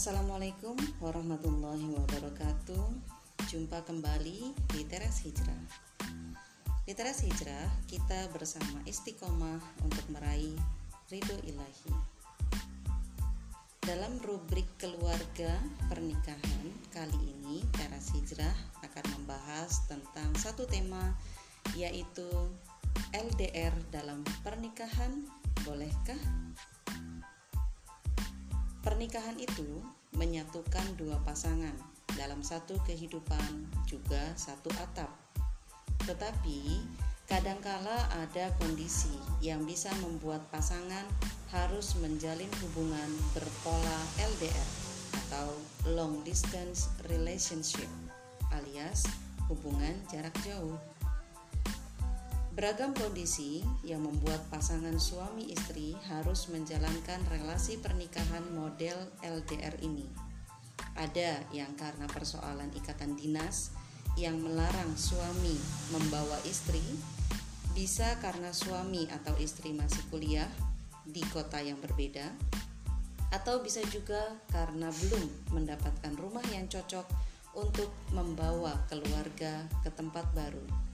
Assalamualaikum warahmatullahi wabarakatuh. Jumpa kembali di Teras Hijrah. Di Teras Hijrah, kita bersama istiqomah untuk meraih ridho ilahi. Dalam rubrik keluarga pernikahan kali ini, Teras Hijrah akan membahas tentang satu tema yaitu LDR dalam pernikahan bolehkah? Pernikahan itu menyatukan dua pasangan dalam satu kehidupan juga satu atap. Tetapi kadangkala ada kondisi yang bisa membuat pasangan harus menjalin hubungan berpola LDR atau long distance relationship alias hubungan jarak jauh. Beragam kondisi yang membuat pasangan suami istri harus menjalankan relasi pernikahan model LDR ini. Ada yang karena persoalan ikatan dinas yang melarang suami membawa istri, bisa karena suami atau istri masih kuliah di kota yang berbeda, atau bisa juga karena belum mendapatkan rumah yang cocok untuk membawa keluarga ke tempat baru.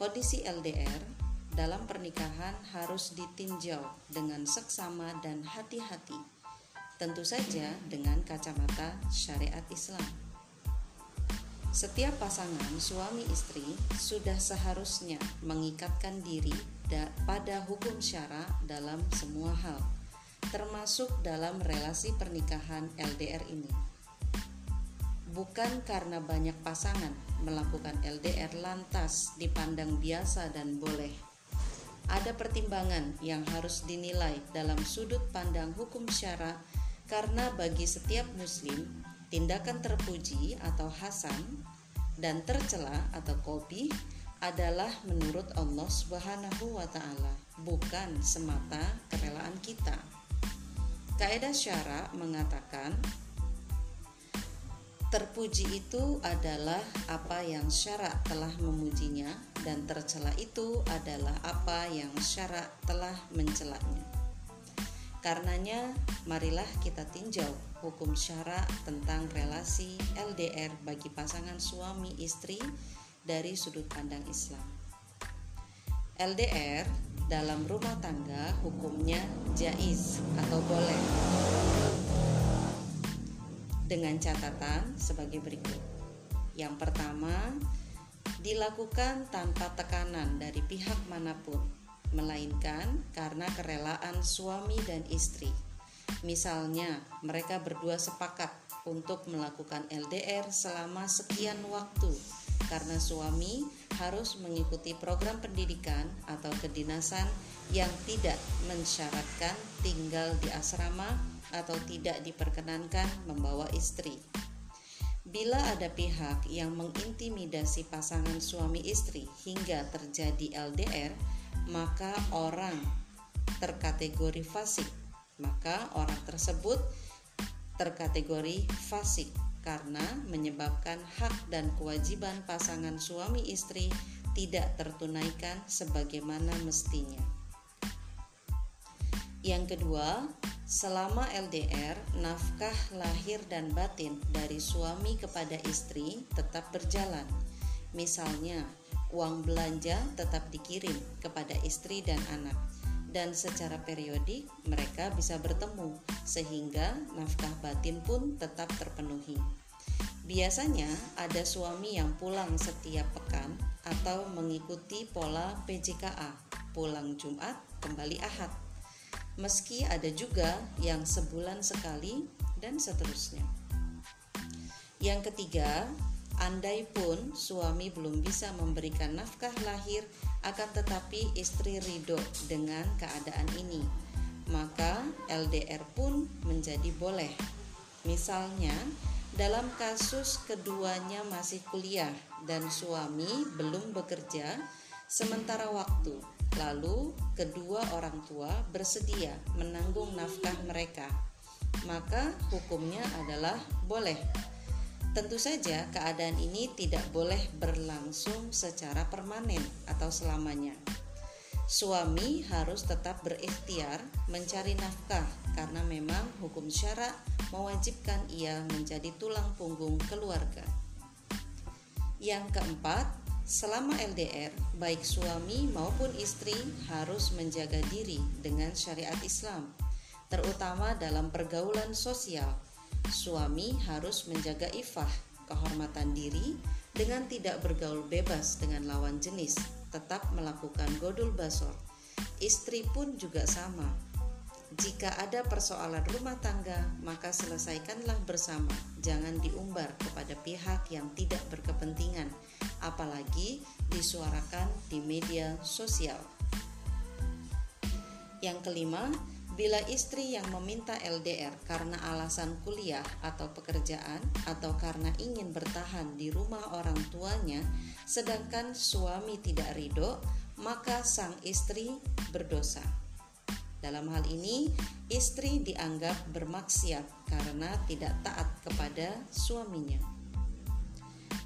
Kondisi LDR dalam pernikahan harus ditinjau dengan seksama dan hati-hati, tentu saja dengan kacamata syariat Islam. Setiap pasangan suami istri sudah seharusnya mengikatkan diri pada hukum syara dalam semua hal, termasuk dalam relasi pernikahan LDR ini bukan karena banyak pasangan melakukan LDR lantas dipandang biasa dan boleh. Ada pertimbangan yang harus dinilai dalam sudut pandang hukum syara karena bagi setiap muslim tindakan terpuji atau hasan dan tercela atau kopi adalah menurut Allah Subhanahu wa taala, bukan semata kerelaan kita. Kaidah syara mengatakan Terpuji itu adalah apa yang syarak telah memujinya dan tercela itu adalah apa yang syarak telah mencelaknya. Karenanya, marilah kita tinjau hukum syarak tentang relasi LDR bagi pasangan suami istri dari sudut pandang Islam. LDR dalam rumah tangga hukumnya jais atau boleh dengan catatan sebagai berikut. Yang pertama, dilakukan tanpa tekanan dari pihak mana pun, melainkan karena kerelaan suami dan istri. Misalnya, mereka berdua sepakat untuk melakukan LDR selama sekian waktu karena suami harus mengikuti program pendidikan atau kedinasan yang tidak mensyaratkan tinggal di asrama atau tidak diperkenankan membawa istri. Bila ada pihak yang mengintimidasi pasangan suami istri hingga terjadi LDR, maka orang terkategori fasik. Maka orang tersebut terkategori fasik karena menyebabkan hak dan kewajiban pasangan suami istri tidak tertunaikan sebagaimana mestinya. Yang kedua, Selama LDR, nafkah lahir dan batin dari suami kepada istri tetap berjalan. Misalnya, uang belanja tetap dikirim kepada istri dan anak, dan secara periodik mereka bisa bertemu, sehingga nafkah batin pun tetap terpenuhi. Biasanya ada suami yang pulang setiap pekan atau mengikuti pola PJKA, pulang Jumat, kembali Ahad meski ada juga yang sebulan sekali dan seterusnya. Yang ketiga, andai pun suami belum bisa memberikan nafkah lahir, akan tetapi istri ridho dengan keadaan ini, maka LDR pun menjadi boleh. Misalnya, dalam kasus keduanya masih kuliah dan suami belum bekerja sementara waktu Lalu, kedua orang tua bersedia menanggung nafkah mereka, maka hukumnya adalah boleh. Tentu saja, keadaan ini tidak boleh berlangsung secara permanen atau selamanya. Suami harus tetap berikhtiar mencari nafkah karena memang hukum syarak mewajibkan ia menjadi tulang punggung keluarga. Yang keempat, selama LDR, baik suami maupun istri harus menjaga diri dengan syariat Islam, terutama dalam pergaulan sosial. Suami harus menjaga ifah, kehormatan diri, dengan tidak bergaul bebas dengan lawan jenis tetap melakukan godul basor. Istri pun juga sama. Jika ada persoalan rumah tangga, maka selesaikanlah bersama. Jangan diumbar kepada pihak yang tidak berkepentingan, apalagi disuarakan di media sosial. Yang kelima, Bila istri yang meminta LDR karena alasan kuliah atau pekerjaan atau karena ingin bertahan di rumah orang tuanya, sedangkan suami tidak ridho, maka sang istri berdosa. Dalam hal ini, istri dianggap bermaksiat karena tidak taat kepada suaminya.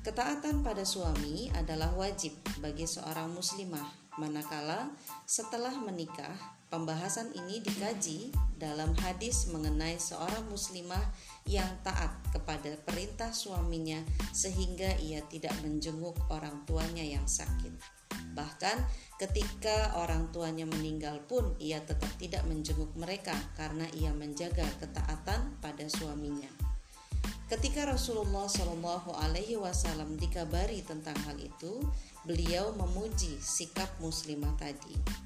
Ketaatan pada suami adalah wajib bagi seorang muslimah manakala setelah menikah Pembahasan ini dikaji dalam hadis mengenai seorang muslimah yang taat kepada perintah suaminya sehingga ia tidak menjenguk orang tuanya yang sakit. Bahkan ketika orang tuanya meninggal pun ia tetap tidak menjenguk mereka karena ia menjaga ketaatan pada suaminya. Ketika Rasulullah Shallallahu Alaihi Wasallam dikabari tentang hal itu, beliau memuji sikap muslimah tadi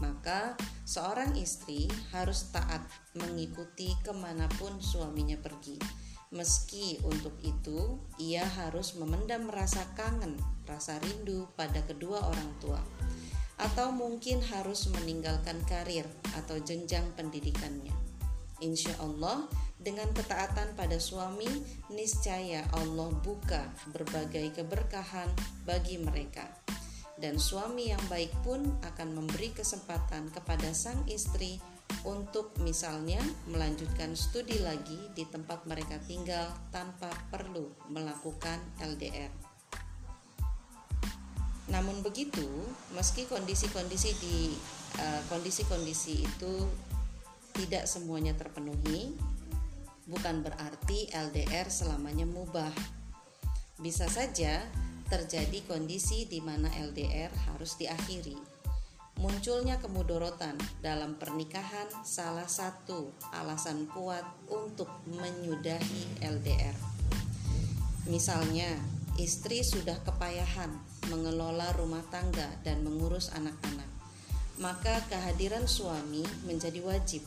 maka seorang istri harus taat mengikuti ke mana pun suaminya pergi. Meski untuk itu ia harus memendam rasa kangen, rasa rindu pada kedua orang tua, atau mungkin harus meninggalkan karir atau jenjang pendidikannya. Insya Allah, dengan ketaatan pada suami, niscaya Allah buka berbagai keberkahan bagi mereka dan suami yang baik pun akan memberi kesempatan kepada sang istri untuk misalnya melanjutkan studi lagi di tempat mereka tinggal tanpa perlu melakukan LDR. Namun begitu, meski kondisi-kondisi di eh, kondisi-kondisi uh, itu tidak semuanya terpenuhi, bukan berarti LDR selamanya mubah. Bisa saja terjadi kondisi di mana LDR harus diakhiri. Munculnya kemudorotan dalam pernikahan salah satu alasan kuat untuk menyudahi LDR. Misalnya, istri sudah kepayahan mengelola rumah tangga dan mengurus anak-anak, maka kehadiran suami menjadi wajib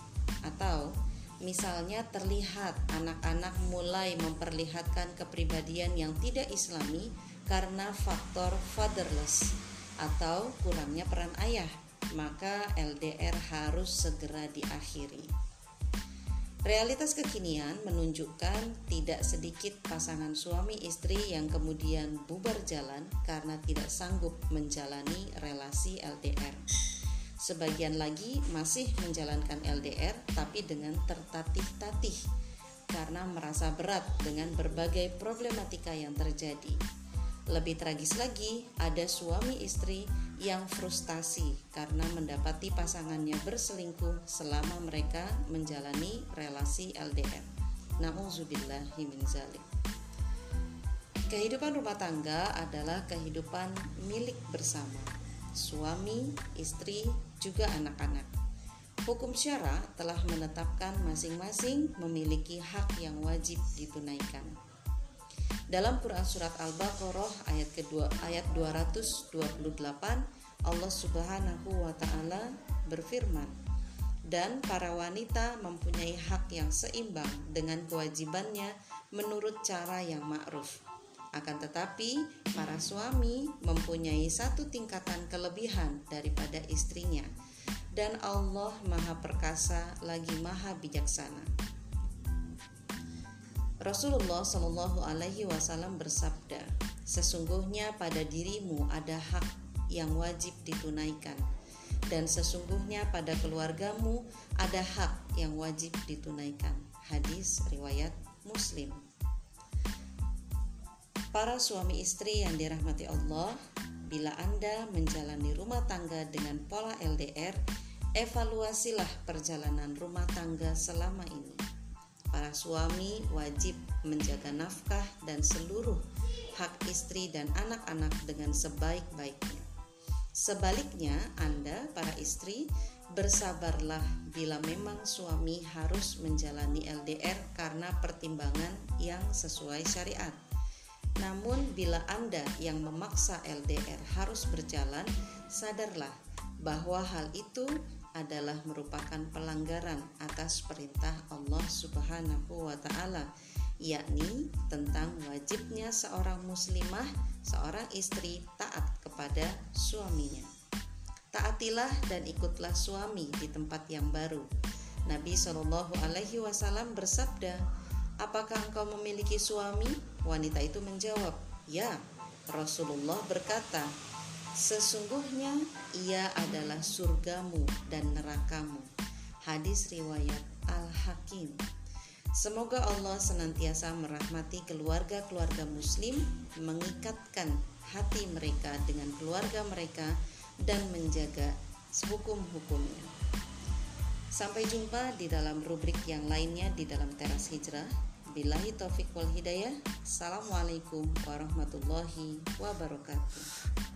atau Misalnya terlihat anak-anak mulai memperlihatkan kepribadian yang tidak islami karena faktor fatherless atau kurangnya peran ayah, maka LDR harus segera diakhiri. Realitas kekinian menunjukkan tidak sedikit pasangan suami istri yang kemudian bubar jalan karena tidak sanggup menjalani relasi LDR. Sebagian lagi masih menjalankan LDR tapi dengan tertatih-tatih karena merasa berat dengan berbagai problematika yang terjadi. Lebih tragis lagi, ada suami istri yang frustasi karena mendapati pasangannya berselingkuh selama mereka menjalani relasi LDR. Nauzubillahi min zalik. Kehidupan rumah tangga adalah kehidupan milik bersama. Suami, istri, juga anak-anak. Hukum syara telah menetapkan masing-masing memiliki hak yang wajib ditunaikan. Dalam Quran surat Al-Baqarah ayat kedua ayat 228 Allah Subhanahu wa taala berfirman dan para wanita mempunyai hak yang seimbang dengan kewajibannya menurut cara yang ma'ruf. Akan tetapi, para suami mempunyai satu tingkatan kelebihan daripada istrinya, dan Allah Maha Perkasa lagi Maha Bijaksana. Rasulullah Shallallahu Alaihi Wasallam bersabda, sesungguhnya pada dirimu ada hak yang wajib ditunaikan, dan sesungguhnya pada keluargamu ada hak yang wajib ditunaikan. Hadis riwayat Muslim. Para suami istri yang dirahmati Allah, bila Anda menjalani rumah tangga dengan pola LDR, evaluasilah perjalanan rumah tangga selama ini. Para suami wajib menjaga nafkah dan seluruh hak istri dan anak-anak dengan sebaik-baiknya. Sebaliknya, Anda, para istri, bersabarlah bila memang suami harus menjalani LDR karena pertimbangan yang sesuai syariat. Namun, bila Anda yang memaksa LDR harus berjalan, sadarlah bahwa hal itu adalah merupakan pelanggaran atas perintah Allah Subhanahu wa Ta'ala, yakni tentang wajibnya seorang muslimah, seorang istri taat kepada suaminya. Taatilah dan ikutlah suami di tempat yang baru. Nabi Shallallahu Alaihi Wasallam bersabda, "Apakah engkau memiliki suami?" Wanita itu menjawab, "Ya." Rasulullah berkata, Sesungguhnya ia adalah surgamu dan nerakamu. Hadis riwayat Al-Hakim. Semoga Allah senantiasa merahmati keluarga-keluarga muslim, mengikatkan hati mereka dengan keluarga mereka dan menjaga hukum-hukumnya. Sampai jumpa di dalam rubrik yang lainnya di dalam teras hijrah. Bilahi taufik wal hidayah. Assalamualaikum warahmatullahi wabarakatuh.